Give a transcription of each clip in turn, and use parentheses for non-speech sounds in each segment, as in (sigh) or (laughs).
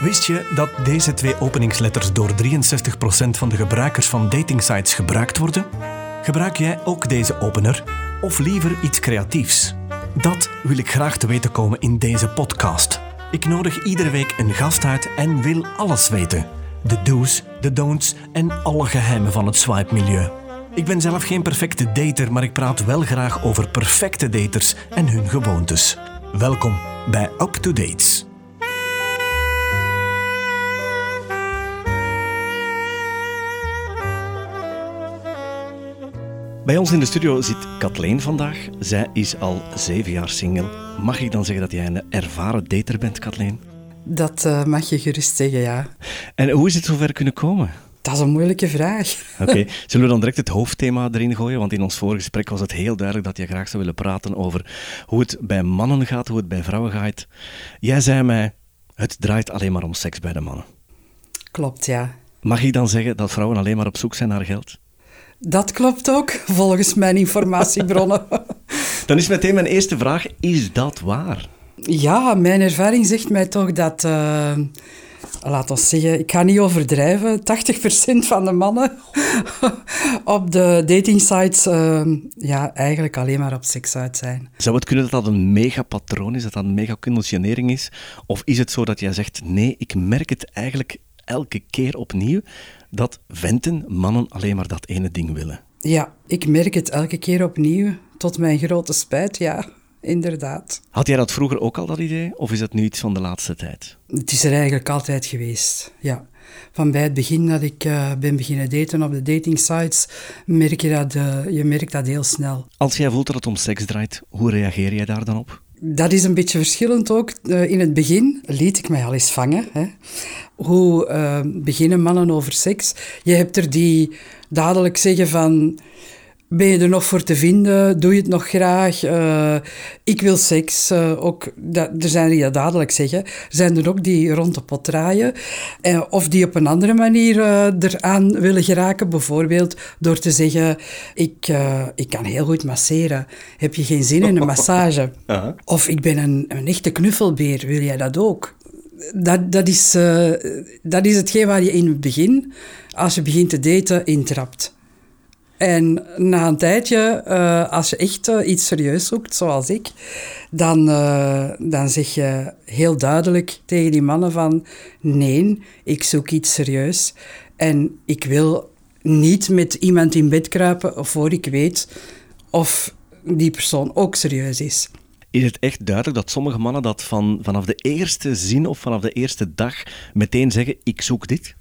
Wist je dat deze twee openingsletters door 63% van de gebruikers van datingsites gebruikt worden? Gebruik jij ook deze opener of liever iets creatiefs? Dat wil ik graag te weten komen in deze podcast. Ik nodig iedere week een gast uit en wil alles weten. De do's, de don'ts en alle geheimen van het swipe-milieu. Ik ben zelf geen perfecte dater, maar ik praat wel graag over perfecte daters en hun gewoontes. Welkom bij Up to Dates. Bij ons in de studio zit Kathleen vandaag. Zij is al zeven jaar single. Mag ik dan zeggen dat jij een ervaren dater bent, Kathleen? Dat uh, mag je gerust zeggen, ja. En hoe is het zover kunnen komen? Dat is een moeilijke vraag. (laughs) Oké, zullen we dan direct het hoofdthema erin gooien? Want in ons vorige gesprek was het heel duidelijk dat je graag zou willen praten over hoe het bij mannen gaat, hoe het bij vrouwen gaat. Jij zei mij, het draait alleen maar om seks bij de mannen. Klopt, ja. Mag ik dan zeggen dat vrouwen alleen maar op zoek zijn naar geld? Dat klopt ook, volgens mijn informatiebronnen. (laughs) Dan is meteen mijn eerste vraag, is dat waar? Ja, mijn ervaring zegt mij toch dat, uh, laat ons zeggen, ik ga niet overdrijven, 80% van de mannen (laughs) op de datingsites uh, ja, eigenlijk alleen maar op seks uit zijn. Zou het kunnen dat dat een megapatroon is, dat dat een megaconditionering is? Of is het zo dat jij zegt, nee, ik merk het eigenlijk elke keer opnieuw, dat venten, mannen, alleen maar dat ene ding willen. Ja, ik merk het elke keer opnieuw, tot mijn grote spijt, ja, inderdaad. Had jij dat vroeger ook al, dat idee, of is dat nu iets van de laatste tijd? Het is er eigenlijk altijd geweest, ja. Van bij het begin dat ik uh, ben beginnen daten op de datingsites, merk je dat, uh, je merkt dat heel snel. Als jij voelt dat het om seks draait, hoe reageer jij daar dan op? Dat is een beetje verschillend ook. Uh, in het begin liet ik mij al eens vangen. Hè. Hoe uh, beginnen mannen over seks? Je hebt er die dadelijk zeggen van... Ben je er nog voor te vinden? Doe je het nog graag? Uh, ik wil seks. Uh, ook, dat, er zijn die dat dadelijk zeggen. Er zijn er ook die rond de pot draaien. Uh, of die op een andere manier eraan willen geraken. Bijvoorbeeld door te zeggen, ik, ik kan heel goed masseren. Heb je geen zin in een massage? (laughs) -huh. Of ik ben een, een echte knuffelbeer. Wil jij dat ook? Dat, dat, is, dat is hetgeen waar je in het begin, als je begint te daten, intrapt. En na een tijdje, uh, als je echt uh, iets serieus zoekt, zoals ik, dan, uh, dan zeg je heel duidelijk tegen die mannen van nee, ik zoek iets serieus. En ik wil niet met iemand in bed kruipen voor ik weet of die persoon ook serieus is. Is het echt duidelijk dat sommige mannen dat van, vanaf de eerste zin of vanaf de eerste dag meteen zeggen, ik zoek dit?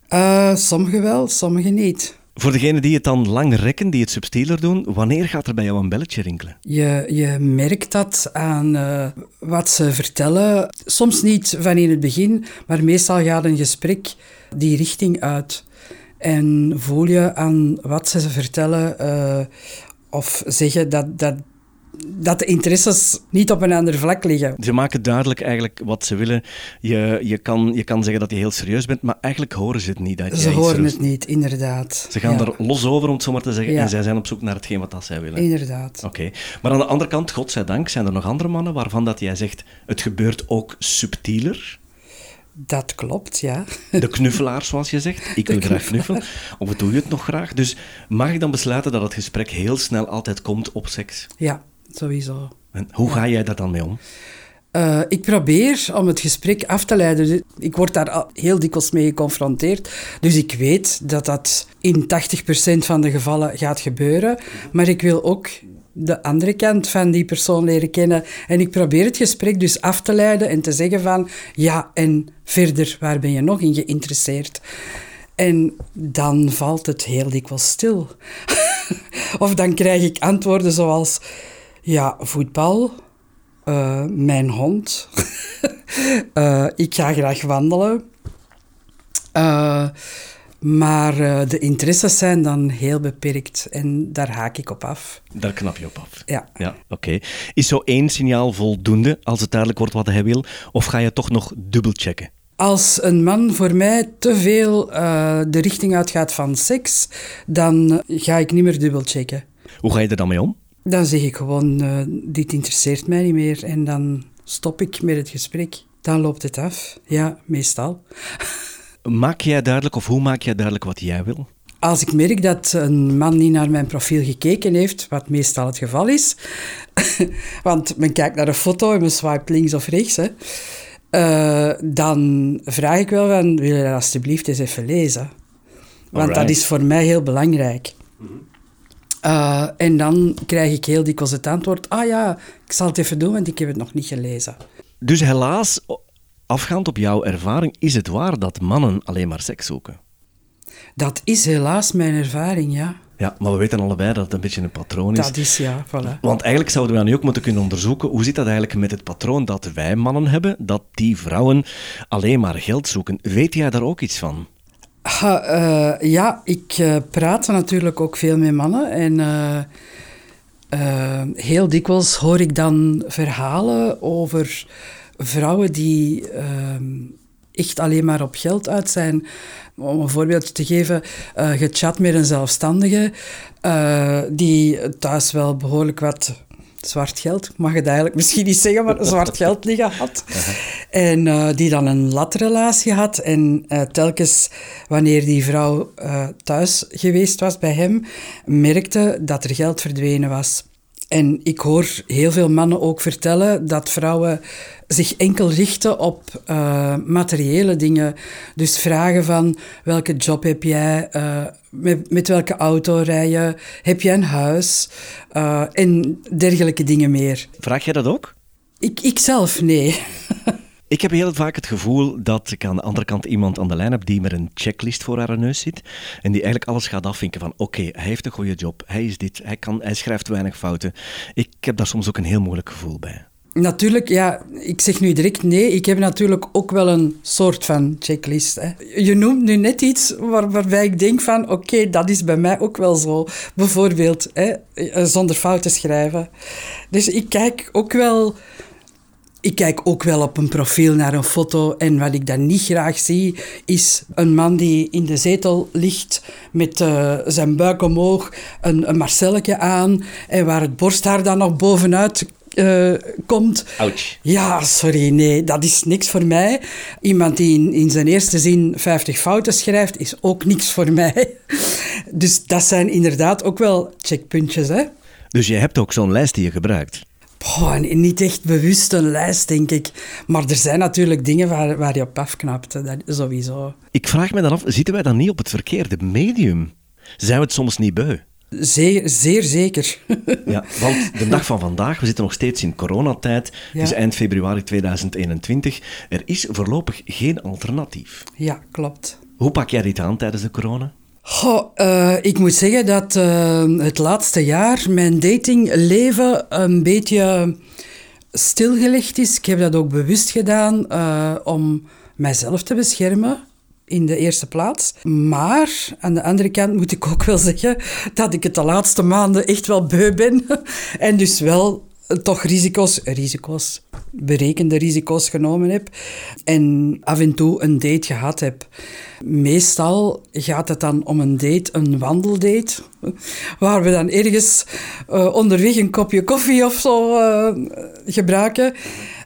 sommigen wel, sommigen niet. Voor degenen die het dan lang rekken, die het subtieler doen, wanneer gaat er bij jou een belletje rinkelen? Je, je merkt dat aan uh, wat ze vertellen. Soms niet van in het begin, maar meestal gaat een gesprek die richting uit. En voel je aan wat ze vertellen uh, of zeggen dat, dat dat de interesses niet op een ander vlak liggen. Ze maken duidelijk eigenlijk wat ze willen. Je, je, kan, je kan zeggen dat je heel serieus bent, maar eigenlijk horen ze het niet. Dat ze horen het niet, inderdaad. Ze gaan ja. er los over, om het zo maar te zeggen, ja. en zij zijn op zoek naar hetgeen wat dat zij willen. Inderdaad. Oké. Okay. Maar aan de andere kant, godzijdank, zijn er nog andere mannen waarvan dat jij zegt, het gebeurt ook subtieler. Dat klopt, ja. De knuffelaar, zoals je zegt. Ik wil graag knuffelen. Of doe je het nog graag? Dus mag ik dan besluiten dat het gesprek heel snel altijd komt op seks? Ja, sowieso. En hoe ga jij daar dan mee om? Uh, ik probeer om het gesprek af te leiden. Ik word daar heel dikwijls mee geconfronteerd. Dus ik weet dat dat in 80% van de gevallen gaat gebeuren. Maar ik wil ook de andere kant van die persoon leren kennen. En ik probeer het gesprek dus af te leiden en te zeggen van... Ja, en verder, waar ben je nog in geïnteresseerd? En dan valt het heel dikwijls stil. (laughs) of dan krijg ik antwoorden zoals... Ja, voetbal. Uh, mijn hond. uh, (laughs) ik ga graag wandelen. Uh, maar de interesses zijn dan heel beperkt en daar haak ik op af. Daar knap je op af? Ja. ja Oké. Okay. Is zo één signaal voldoende als het duidelijk wordt wat hij wil? Of ga je toch nog dubbelchecken? Als een man voor mij te veel de richting uitgaat van seks, dan ga ik niet meer dubbelchecken. Hoe ga je er dan mee om? Dan zeg ik gewoon, uh, dit interesseert mij niet meer en dan stop ik met het gesprek. dan loopt het af. Ja, meestal. Maak jij duidelijk, of hoe maak jij duidelijk wat jij wil? Als ik merk dat een man niet naar mijn profiel gekeken heeft, wat meestal het geval is, (laughs) want men kijkt naar een foto en men swipe links of rechts, hè, uh, dan vraag ik wel van, wil je dat alsjeblieft eens even lezen? Want dat is voor mij heel belangrijk. Uh, en dan krijg ik heel dikwijls het antwoord, ah ja, ik zal het even doen, want ik heb het nog niet gelezen. Dus helaas, afgaand op jouw ervaring, is het waar dat mannen alleen maar seks zoeken? Dat is helaas mijn ervaring, ja. Ja, maar we weten allebei dat het een beetje een patroon is. Dat is, ja, voilà. Want eigenlijk zouden we nu ook moeten kunnen onderzoeken hoe zit dat eigenlijk met het patroon dat wij mannen hebben, dat die vrouwen alleen maar geld zoeken. Weet jij daar ook iets van? Uh, ja, ik uh, praat natuurlijk ook veel met mannen en uh, heel dikwijls hoor ik dan verhalen over vrouwen die ehm, echt alleen maar op geld uit zijn. Om een voorbeeld te geven, gechat met een zelfstandige die thuis wel behoorlijk wat zwart geld, mag het eigenlijk misschien niet zeggen, maar zwart geld liggen had. En uh, die dan een latrelatie had. En uh, telkens wanneer die vrouw uh, thuis geweest was bij hem, merkte dat er geld verdwenen was. En ik hoor heel veel mannen ook vertellen dat vrouwen zich enkel richten op uh, materiële dingen. Dus vragen van welke job heb jij, uh, met, met, welke auto rij je, heb jij een huis uh, en dergelijke dingen meer. Vraag jij dat ook? Ik, ik zelf, nee. (laughs) Ik heb heel vaak het gevoel dat ik aan de andere kant iemand aan de lijn heb die met een checklist voor haar neus zit en die eigenlijk alles gaat afvinken van oké, hij heeft een goede job, hij is dit, hij, kan, hij schrijft weinig fouten. Ik heb daar soms ook een heel moeilijk gevoel bij. Natuurlijk, ja, ik zeg nu direct nee. Ik heb natuurlijk ook wel een soort van checklist. Hè. Je noemt nu net iets waar, waarbij ik denk van, oké, dat is bij mij ook wel zo. Bijvoorbeeld, hè, zonder fouten schrijven. Dus ik kijk ook wel ik kijk ook wel op een profiel naar een foto en wat ik dan niet graag zie, is een man die in de zetel ligt met uh, zijn buik omhoog, een, een marcelletje aan en waar het borsthaar dan nog bovenuit uh, komt. Ouch. Ja, sorry, nee, dat is niks voor mij. Iemand die in, in zijn eerste zin 50 fouten schrijft, is ook niks voor mij. (laughs) Dus dat zijn inderdaad ook wel checkpuntjes, hè. Dus je hebt ook zo'n lijst die je gebruikt? Niet echt bewust een lijst, denk ik. Maar er zijn natuurlijk dingen waar, waar je op afknapt, dat, sowieso. Ik vraag me dan af, zitten wij dan niet op het verkeerde medium? Zijn we het soms niet beu? Zeer, zeer zeker. ja, (laughs) want de dag van vandaag, we zitten nog steeds in coronatijd. Het is eind februari 2021. Er is voorlopig geen alternatief. Ja, klopt. Hoe pak jij dit aan tijdens de corona? Goh, uh, ik moet zeggen dat uh, het laatste jaar mijn datingleven een beetje stilgelegd is. Ik heb dat ook bewust gedaan uh, om mijzelf te beschermen in de eerste plaats. Maar aan de andere kant moet ik ook wel zeggen dat ik het de laatste maanden echt wel beu ben. (laughs) en dus wel toch risico's, risico's, berekende risico's genomen heb en af en toe een date gehad heb. Meestal gaat het dan om een date, een wandeldate, waar we dan ergens uh, onderweg een kopje koffie of zo uh, gebruiken.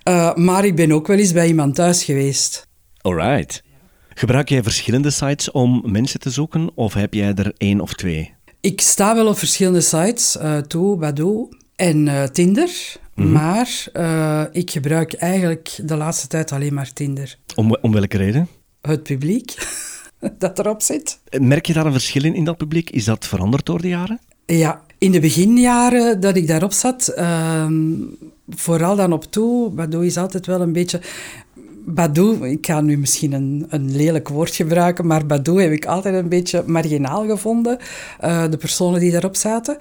Uh, maar ik ben ook wel eens bij iemand thuis geweest. Alright. Gebruik jij verschillende sites om mensen te zoeken of heb jij er één of twee? Ik sta wel op verschillende sites, Toe, Badoo en uh, Tinder. Mm -hmm. Maar uh, ik gebruik eigenlijk de laatste tijd alleen maar Tinder. Om, om welke reden? Het publiek (laughs) dat erop zit. Merk je daar een verschil in, in dat publiek? Is dat veranderd door de jaren? Ja, in de beginjaren dat ik daarop zat, uh, vooral dan op toe, Badoo is altijd wel een beetje... Badoo, ik ga nu misschien een, een lelijk woord gebruiken, maar Badoo heb ik altijd een beetje marginaal gevonden, uh, de personen die daarop zaten.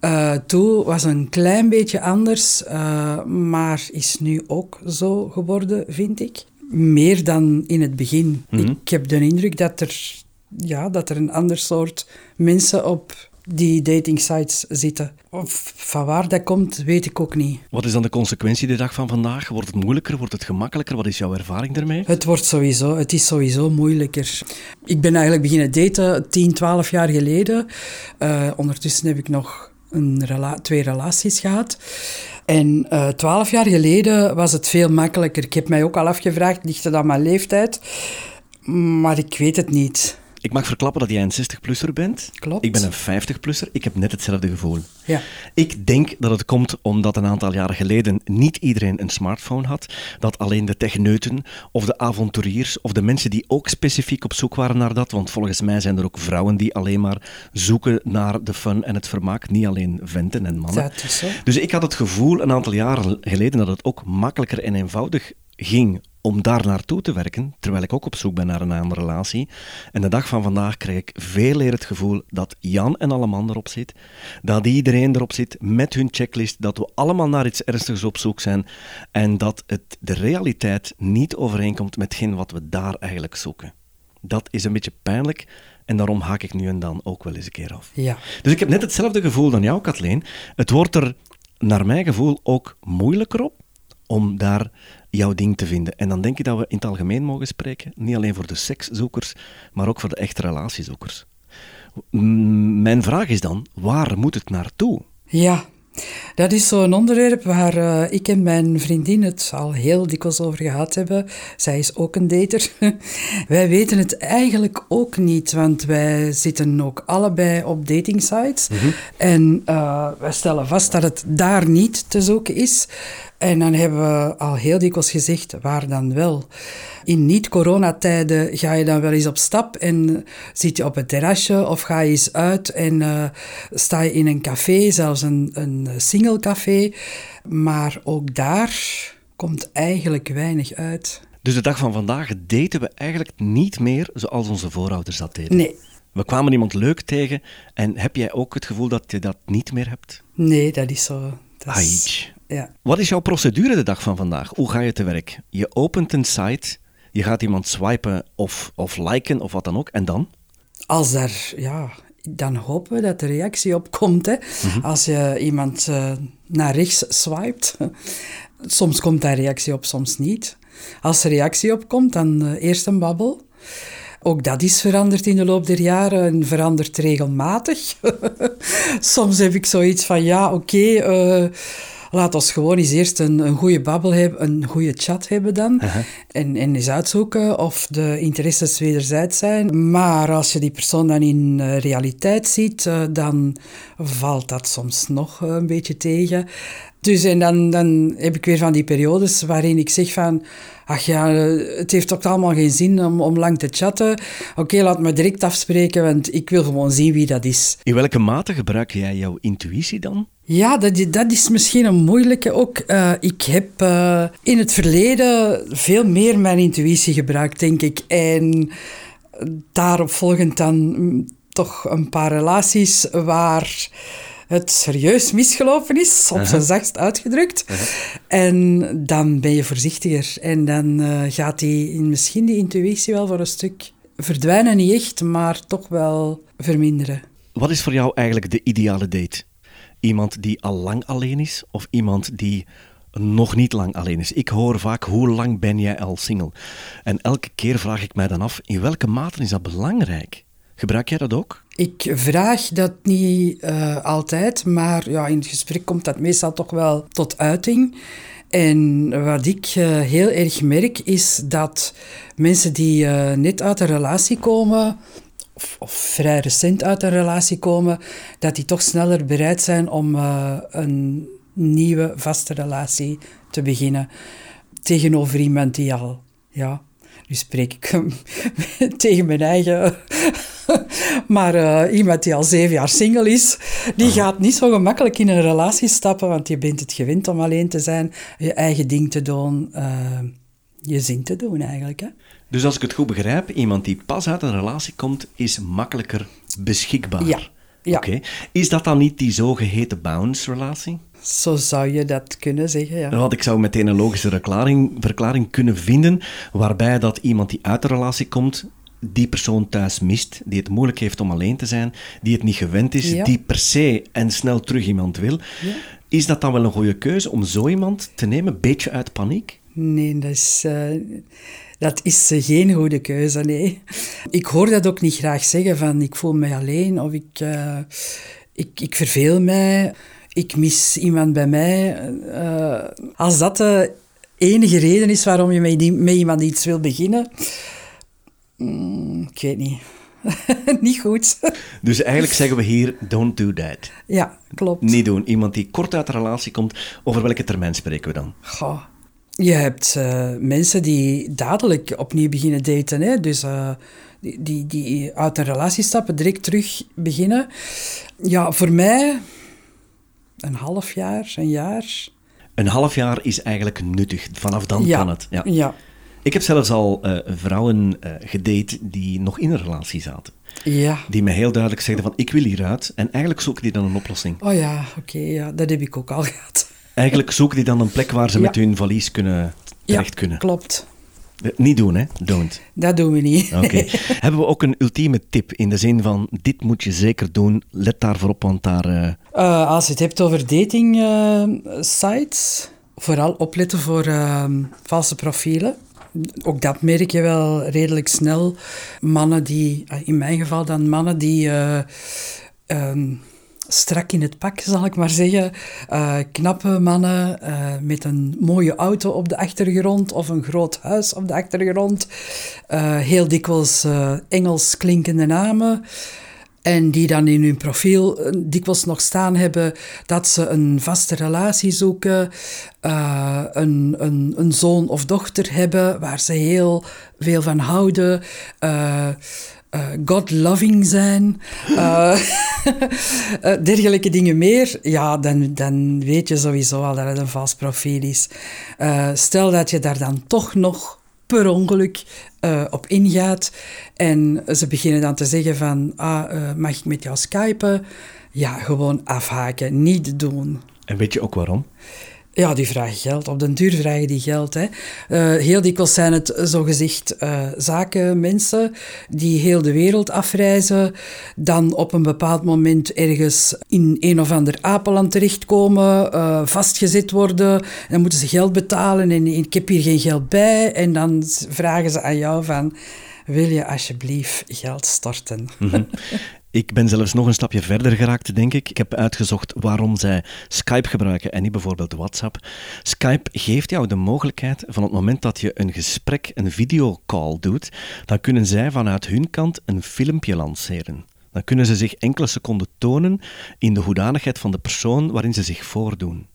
Uh, Toe was een klein beetje anders, uh, maar is nu ook zo geworden, vind ik. Meer dan in het begin. Mm -hmm. Ik heb de indruk dat er, ja, dat er een ander soort mensen op die dating sites zitten. Of van waar dat komt, weet ik ook niet. Wat is dan de consequentie de dag van vandaag? Wordt het moeilijker? Wordt het gemakkelijker? Wat is jouw ervaring daarmee? Het wordt sowieso, het is sowieso moeilijker. Ik ben eigenlijk beginnen daten 10, 12 jaar geleden. Uh, ondertussen heb ik nog een rela twee relaties gehad. En uh, twaalf jaar geleden was het veel makkelijker. Ik heb mij ook al afgevraagd, ligt het aan mijn leeftijd? Maar ik weet het niet. Ik mag verklappen dat jij een 60-plusser bent. Klopt. Ik ben een 50-plusser. Ik heb net hetzelfde gevoel. Ja. Ik denk dat het komt omdat een aantal jaren geleden niet iedereen een smartphone had. Dat alleen de techneuten of de avonturiers of de mensen die ook specifiek op zoek waren naar dat. Want volgens mij zijn er ook vrouwen die alleen maar zoeken naar de fun en het vermaak. Niet alleen venten en mannen. Dat is zo. Dus ik had het gevoel een aantal jaren geleden dat het ook makkelijker en eenvoudig ging om daar naartoe te werken, terwijl ik ook op zoek ben naar een andere relatie. En de dag van vandaag krijg ik veel eer het gevoel dat Jan en alle man erop zit, dat iedereen erop zit met hun checklist, dat we allemaal naar iets ernstigs op zoek zijn en dat het de realiteit niet overeenkomt met geen wat we daar eigenlijk zoeken. Dat is een beetje pijnlijk en daarom haak ik nu en dan ook wel eens een keer af. Ja. Dus ik heb net hetzelfde gevoel dan jou, Kathleen. Het wordt er, naar mijn gevoel, ook moeilijker op om daar jouw ding te vinden. En dan denk ik dat we in het algemeen mogen spreken, niet alleen voor de sekszoekers, maar ook voor de echte relatiezoekers. M- Mijn vraag is dan, waar moet het naartoe? Ja, dat is zo'n onderwerp waar eh, ik en mijn vriendin het al heel dikwijls over gehad hebben. Zij is ook een dater. (laughs) wij weten het eigenlijk ook niet, want wij zitten ook allebei op datingsites. En uh, wij stellen vast dat het daar niet te zoeken is. En dan hebben we al heel dikwijls gezegd, waar dan wel? In niet-coronatijden ga je dan wel eens op stap en zit je op een terrasje of ga je eens uit en uh, sta je in een café, zelfs een, een single café. Maar ook daar komt eigenlijk weinig uit. Dus de dag van vandaag daten we eigenlijk niet meer zoals onze voorouders dat deden? Nee. We kwamen iemand leuk tegen en heb jij ook het gevoel dat je dat niet meer hebt? Nee, dat is zo. Dat is. Ja. Wat is jouw procedure de dag van vandaag? Hoe ga je te werk? Je opent een site, je gaat iemand swipen of, of liken of wat dan ook, en dan? Als daar, ja, dan hopen we dat er reactie op komt. Hè. Als je iemand uh, naar rechts swipet, (laughs) soms komt daar reactie op, soms niet. Als er reactie op komt, dan uh, eerst een babbel. Ook dat is veranderd in de loop der jaren en verandert regelmatig. (laughs) Soms heb ik zoiets van, ja, oké, okay, uh, laat ons gewoon eens eerst een, een goede babbel hebben, een goede chat hebben dan. En, en eens uitzoeken of de interesses wederzijds zijn. Maar als je die persoon dan in uh, realiteit ziet, uh, dan valt dat soms nog een beetje tegen. Dus en dan, dan heb ik weer van die periodes waarin ik zeg van... Ach ja, het heeft ook allemaal geen zin om, om lang te chatten. Oké, okay, laat me direct afspreken, want ik wil gewoon zien wie dat is. In welke mate gebruik jij jouw intuïtie dan? Ja, dat, dat is misschien een moeilijke ook. Uh, ik heb uh, in het verleden veel meer mijn intuïtie gebruikt, denk ik. En daarop volgend dan mm, toch een paar relaties waar het serieus misgelopen is, op zijn zachtst uitgedrukt. En dan ben je voorzichtiger. En dan uh, gaat die, misschien die intuïtie wel voor een stuk verdwijnen, niet echt, maar toch wel verminderen. Wat is voor jou eigenlijk de ideale date? Iemand die al lang alleen is of iemand die nog niet lang alleen is. Ik hoor vaak, hoe lang ben jij al single? En elke keer vraag ik mij dan af, in welke mate is dat belangrijk? Gebruik jij dat ook? Ik vraag dat niet uh, altijd, maar ja, in het gesprek komt dat meestal toch wel tot uiting. En wat ik uh, heel erg merk is dat mensen die uh, net uit een relatie komen, of, of, vrij recent uit een relatie komen, dat die toch sneller bereid zijn om een nieuwe vaste relatie te beginnen tegenover iemand die al, ja, nu spreek ik (laughs) tegen mijn eigen (laughs) maar uh, iemand die al zeven jaar single is, die oh. gaat niet zo gemakkelijk in een relatie stappen, want je bent het gewend om alleen te zijn, je eigen ding te doen, uh, je zin te doen eigenlijk. Hè? Dus als ik het goed begrijp, iemand die pas uit een relatie komt, is makkelijker beschikbaar. Ja. ja. Oké. Okay. Is dat dan niet die zogeheten bounce-relatie? Zo zou je dat kunnen zeggen, ja. Want ik zou meteen een logische verklaring, verklaring kunnen vinden, waarbij dat iemand die uit de relatie komt, die persoon thuis mist, die het moeilijk heeft om alleen te zijn, die het niet gewend is, ja. die per se en snel terug iemand wil. Ja. Is dat dan wel een goede keuze om zo iemand te nemen, een beetje uit paniek? Nee, dat is, uh, dat is geen goede keuze, nee. Ik hoor dat ook niet graag zeggen van ik voel me alleen of ik... Uh, ik, ik verveel mij, ik mis iemand bij mij. Eh, als dat de enige reden is waarom je met, met iemand iets wil beginnen, mm, ik weet niet. (laughs) niet goed. Dus eigenlijk zeggen we hier, don't do that. Ja, klopt. Niet doen. Iemand die kort uit de relatie komt, over welke termijn spreken we dan? Goh. Je hebt uh, mensen die dadelijk opnieuw beginnen daten. Hè? Dus uh, die, die, die uit een relatie stappen, direct terug beginnen. Ja, voor mij een half jaar, een jaar. Een half jaar is eigenlijk nuttig. Vanaf dan ja. kan het. Ja. ja. Ik heb zelfs al uh, vrouwen uh, gedate die nog in een relatie zaten. Ja. Die me heel duidelijk zeiden van, ik wil hieruit. En eigenlijk zoeken die dan een oplossing. Oh ja, oké, okay, ja, dat heb ik ook al gehad. Eigenlijk zoeken die dan een plek waar ze ja. met hun valies kunnen, terecht ja, kunnen. klopt. Niet doen, hè? Don't. Dat doen we niet. Oké. Okay. (laughs) Hebben we ook een ultieme tip in de zin van: dit moet je zeker doen, let daarvoor op, want daar. Uh... Uh, als je het hebt over dating uh, sites, vooral opletten voor valse profielen. Ook dat merk je wel redelijk snel. Mannen die, in mijn geval dan mannen die um, strak in het pak, zal ik maar zeggen. Uh, knappe mannen uh, met een mooie auto op de achtergrond of een groot huis op de achtergrond. Heel dikwijls Engels klinkende namen. En die dan in hun profiel dikwijls nog staan hebben dat ze een vaste relatie zoeken, uh, een, een, een zoon of dochter hebben waar ze heel veel van houden. Uh, uh, God-loving zijn, (laughs) (laughs) dergelijke dingen meer, ja, dan, dan weet je sowieso al dat het een vals profiel is. Stel dat je daar dan toch nog per ongeluk op ingaat en ze beginnen dan te zeggen van, ah, mag ik met jou skypen? Ja, gewoon afhaken, niet doen. En weet je ook waarom? Ja, die vragen geld. Op den duur vragen die geld. Hè. Uh, heel dikwijls zijn het zogezegd uh, zakenmensen die heel de wereld afreizen, dan op een bepaald moment ergens in een of ander apenland terechtkomen, uh, vastgezet worden, dan moeten ze geld betalen en ik heb hier geen geld bij. En dan vragen ze aan jou van, wil je alsjeblieft geld storten? Mm -hmm. (laughs) Ik ben zelfs nog een stapje verder geraakt, denk ik. Ik heb uitgezocht waarom zij Skype gebruiken en niet bijvoorbeeld WhatsApp. Skype geeft jou de mogelijkheid van het moment dat je een gesprek, een videocall doet, dan kunnen zij vanuit hun kant een filmpje lanceren. Dan kunnen ze zich enkele seconden tonen in de hoedanigheid van de persoon waarin ze zich voordoen.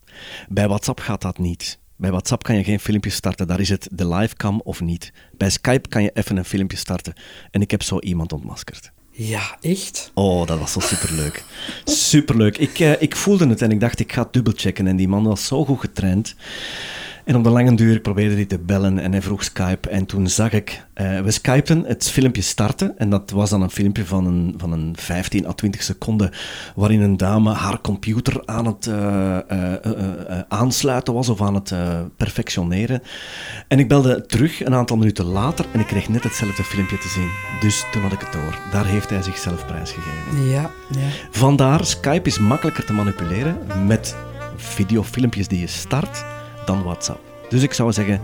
Bij WhatsApp gaat dat niet. Bij WhatsApp kan je geen filmpje starten, daar is het de livecam of niet. Bij Skype kan je even een filmpje starten en ik heb zo iemand ontmaskerd. Ja, echt? Oh, dat was zo superleuk. Superleuk. Ik, uh, ik voelde het en ik dacht, ik ga dubbelchecken. En die man was zo goed getraind. En op de lange duur probeerde hij te bellen en hij vroeg Skype. En toen zag ik, uh, we skypten, het filmpje starten. En dat was dan een filmpje van een, van een 15 à 20 seconden, waarin een dame haar computer aan het uh, uh, aansluiten was of aan het perfectioneren. En ik belde terug een aantal minuten later en ik kreeg net hetzelfde filmpje te zien. Dus toen had ik het door. Daar heeft hij zichzelf prijsgegeven. Ja, ja. Vandaar, Skype is makkelijker te manipuleren met videofilmpjes die je start dan WhatsApp. Dus ik zou zeggen,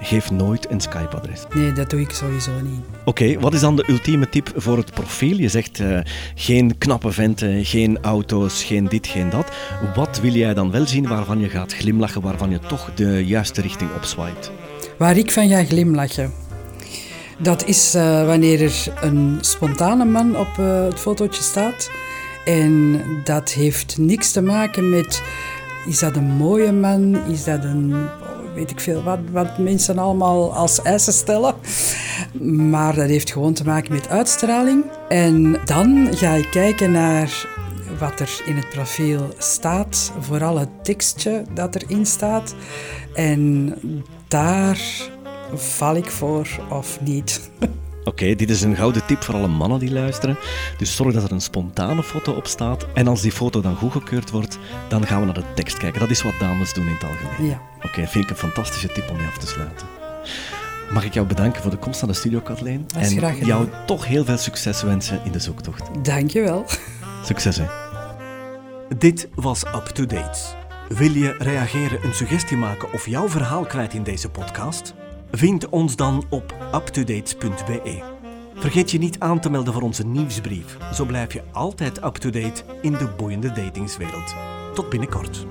geef nooit een Skype-adres. Nee, dat doe ik sowieso niet. Oké, okay, wat is dan de ultieme tip voor het profiel? Je zegt uh, geen knappe venten, geen auto's, geen dit, geen dat. Wat wil jij dan wel zien waarvan je gaat glimlachen, waarvan je toch de juiste richting opswipt? Waar ik van ga glimlachen? Dat is uh, wanneer er een spontane man op uh, het fotootje staat. En dat heeft niks te maken met is dat een mooie man? Is dat een, weet ik veel, wat, wat mensen allemaal als eisen stellen? Maar dat heeft gewoon te maken met uitstraling. En dan ga ik kijken naar wat er in het profiel staat, vooral het tekstje dat erin staat. En daar val ik voor of niet. (laughs) Oké, okay, dit is een gouden tip voor alle mannen die luisteren. Dus zorg dat er een spontane foto op staat. En als die foto dan goedgekeurd wordt, dan gaan we naar de tekst kijken. Dat is wat dames doen in het algemeen. Ja. Oké, okay, vind ik een fantastische tip om mee af te sluiten. Mag ik jou bedanken voor de komst naar de studio, Kathleen. En jou toch heel veel succes wensen in de zoektocht. Dankjewel. Succes, hè. Dit was Up to Date. Wil je reageren, een suggestie maken of jouw verhaal kwijt in deze podcast? Vind ons dan op uptodates.be. Vergeet je niet aan te melden voor onze nieuwsbrief. Zo blijf je altijd up-to-date in de boeiende datingswereld. Tot binnenkort.